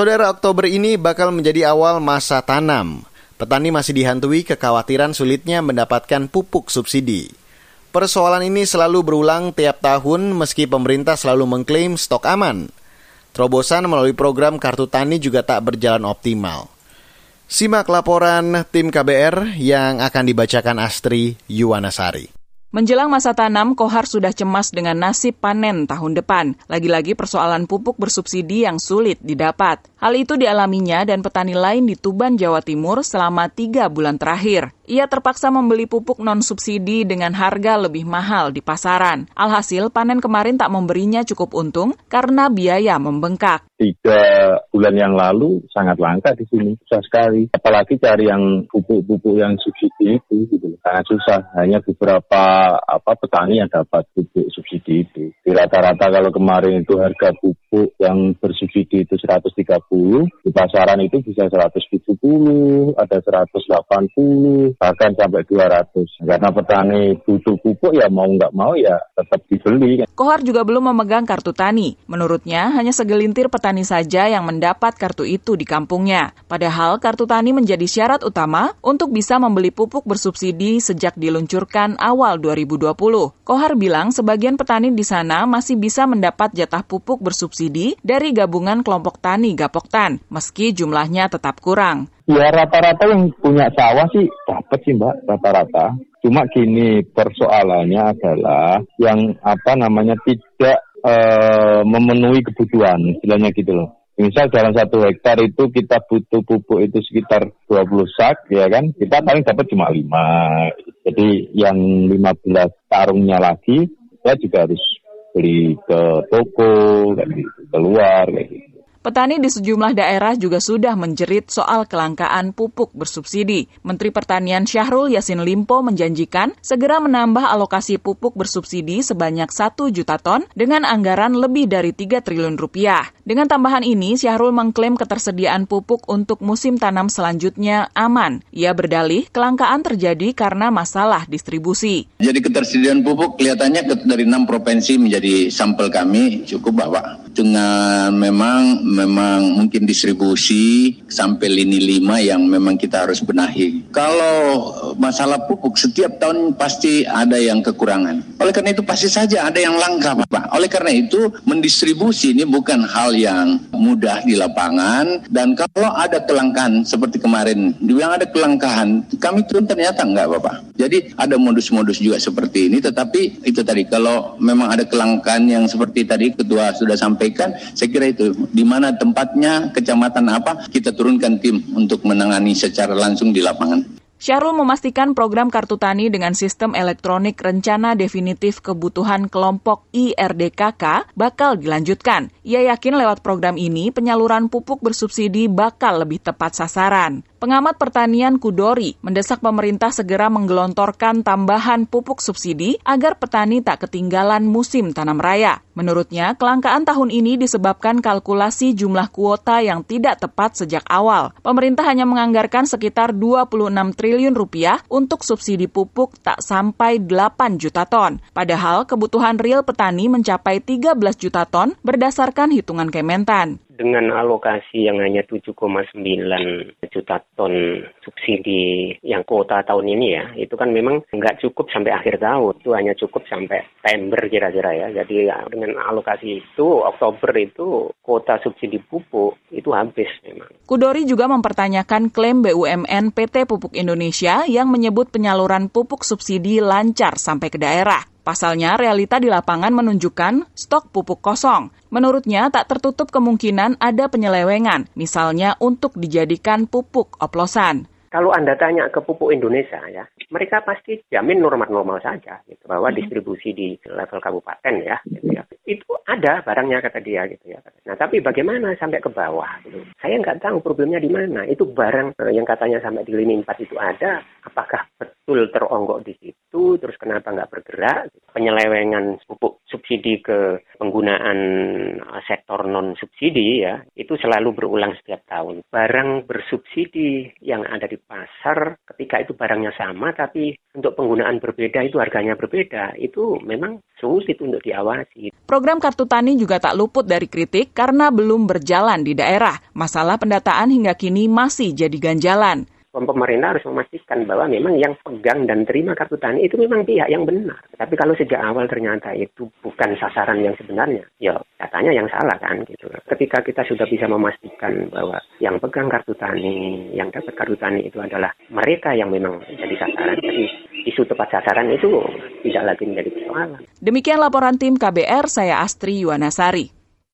Saudara, Oktober ini bakal menjadi awal masa tanam. Petani masih dihantui kekhawatiran sulitnya mendapatkan pupuk subsidi. Persoalan ini selalu berulang tiap tahun meski pemerintah selalu mengklaim stok aman. Terobosan melalui program Kartu Tani juga tak berjalan optimal. Simak laporan tim KBR yang akan dibacakan Astri Yuwanasari. Menjelang masa tanam, Kohar sudah cemas dengan nasib panen tahun depan. Lagi-lagi persoalan pupuk bersubsidi yang sulit didapat. Hal itu dialaminya dan petani lain di Tuban, Jawa Timur selama tiga bulan terakhir. Ia terpaksa membeli pupuk non-subsidi dengan harga lebih mahal di pasaran. Alhasil, panen kemarin tak memberinya cukup untung karena biaya membengkak. Tiga bulan yang lalu sangat langka di sini, susah sekali. Apalagi cari yang pupuk-pupuk yang subsidi itu, gitu. sangat susah. Hanya beberapa apa petani yang dapat pupuk subsidi itu. Di rata-rata kalau kemarin itu harga pupuk yang bersubsidi itu 130, di pasaran itu bisa 170, ada 180, bahkan sampai 200. Karena petani butuh pupuk ya mau nggak mau ya tetap dibeli. Kohar juga belum memegang kartu tani. Menurutnya hanya segelintir petani saja yang mendapat kartu itu di kampungnya. Padahal kartu tani menjadi syarat utama untuk bisa membeli pupuk bersubsidi sejak diluncurkan awal 2020. Kohar bilang sebagian petani di sana masih bisa mendapat jatah pupuk bersubsidi dari gabungan kelompok tani Gapoktan, meski jumlahnya tetap kurang. Ya rata-rata yang punya sawah sih dapat sih mbak rata-rata. Cuma gini persoalannya adalah yang apa namanya tidak e, memenuhi kebutuhan, istilahnya gitu loh. Misal dalam satu hektar itu kita butuh pupuk itu sekitar 20 sak, ya kan? Kita paling dapat cuma 5. Jadi yang 15 tarungnya lagi, saya juga harus beli ke toko, kayak gitu, keluar, kayak gitu. Petani di sejumlah daerah juga sudah menjerit soal kelangkaan pupuk bersubsidi. Menteri Pertanian Syahrul Yasin Limpo menjanjikan segera menambah alokasi pupuk bersubsidi sebanyak 1 juta ton dengan anggaran lebih dari 3 triliun rupiah. Dengan tambahan ini, Syahrul mengklaim ketersediaan pupuk untuk musim tanam selanjutnya aman. Ia berdalih kelangkaan terjadi karena masalah distribusi. Jadi ketersediaan pupuk kelihatannya dari enam provinsi menjadi sampel kami cukup Bapak. Dengan memang memang mungkin distribusi sampai lini lima yang memang kita harus benahi. Kalau masalah pupuk setiap tahun pasti ada yang kekurangan. Oleh karena itu pasti saja ada yang langka Pak. Oleh karena itu mendistribusi ini bukan hal yang mudah di lapangan dan kalau ada kelangkaan seperti kemarin dibilang ada kelangkaan kami turun ternyata enggak Bapak. Jadi ada modus-modus juga seperti ini tetapi itu tadi kalau memang ada kelangkaan yang seperti tadi ketua sudah sampaikan saya kira itu di mana mana tempatnya, kecamatan apa, kita turunkan tim untuk menangani secara langsung di lapangan. Syahrul memastikan program Kartu Tani dengan sistem elektronik rencana definitif kebutuhan kelompok IRDKK bakal dilanjutkan. Ia yakin lewat program ini penyaluran pupuk bersubsidi bakal lebih tepat sasaran. Pengamat pertanian Kudori mendesak pemerintah segera menggelontorkan tambahan pupuk subsidi agar petani tak ketinggalan musim tanam raya. Menurutnya, kelangkaan tahun ini disebabkan kalkulasi jumlah kuota yang tidak tepat sejak awal. Pemerintah hanya menganggarkan sekitar 26 triliun rupiah untuk subsidi pupuk tak sampai 8 juta ton. Padahal kebutuhan real petani mencapai 13 juta ton berdasarkan hitungan Kementan dengan alokasi yang hanya 7,9 juta ton subsidi yang kuota tahun ini ya, itu kan memang nggak cukup sampai akhir tahun, itu hanya cukup sampai September kira-kira ya. Jadi ya, dengan alokasi itu Oktober itu kuota subsidi pupuk itu habis memang. Kudori juga mempertanyakan klaim BUMN PT Pupuk Indonesia yang menyebut penyaluran pupuk subsidi lancar sampai ke daerah. Pasalnya, realita di lapangan menunjukkan stok pupuk kosong. Menurutnya, tak tertutup kemungkinan ada penyelewengan, misalnya untuk dijadikan pupuk oplosan. Kalau Anda tanya ke pupuk Indonesia ya, mereka pasti jamin normal-normal saja gitu bahwa hmm. distribusi di level kabupaten ya gitu ya. Itu ada barangnya kata dia gitu ya. Nah, tapi bagaimana sampai ke bawah gitu. Saya nggak tahu problemnya di mana. Itu barang eh, yang katanya sampai di lini 4 itu ada, apakah betul teronggok di situ, terus kenapa nggak bergerak? Penyelewengan pupuk subsidi ke penggunaan uh, sektor non subsidi ya, itu selalu berulang setiap tahun. Barang bersubsidi yang ada di pasar, ketika itu barangnya sama, tapi untuk penggunaan berbeda itu harganya berbeda, itu memang sulit untuk diawasi. Program Kartu Tani juga tak luput dari kritik karena belum berjalan di daerah. Masalah pendataan hingga kini masih jadi ganjalan pemerintah harus memastikan bahwa memang yang pegang dan terima kartu tani itu memang pihak yang benar. Tapi kalau sejak awal ternyata itu bukan sasaran yang sebenarnya, ya katanya yang salah kan gitu. Ketika kita sudah bisa memastikan bahwa yang pegang kartu tani, yang dapat kartu tani itu adalah mereka yang memang jadi sasaran, jadi isu tepat sasaran itu tidak lagi menjadi persoalan. Demikian laporan tim KBR, saya Astri Yuwanasari.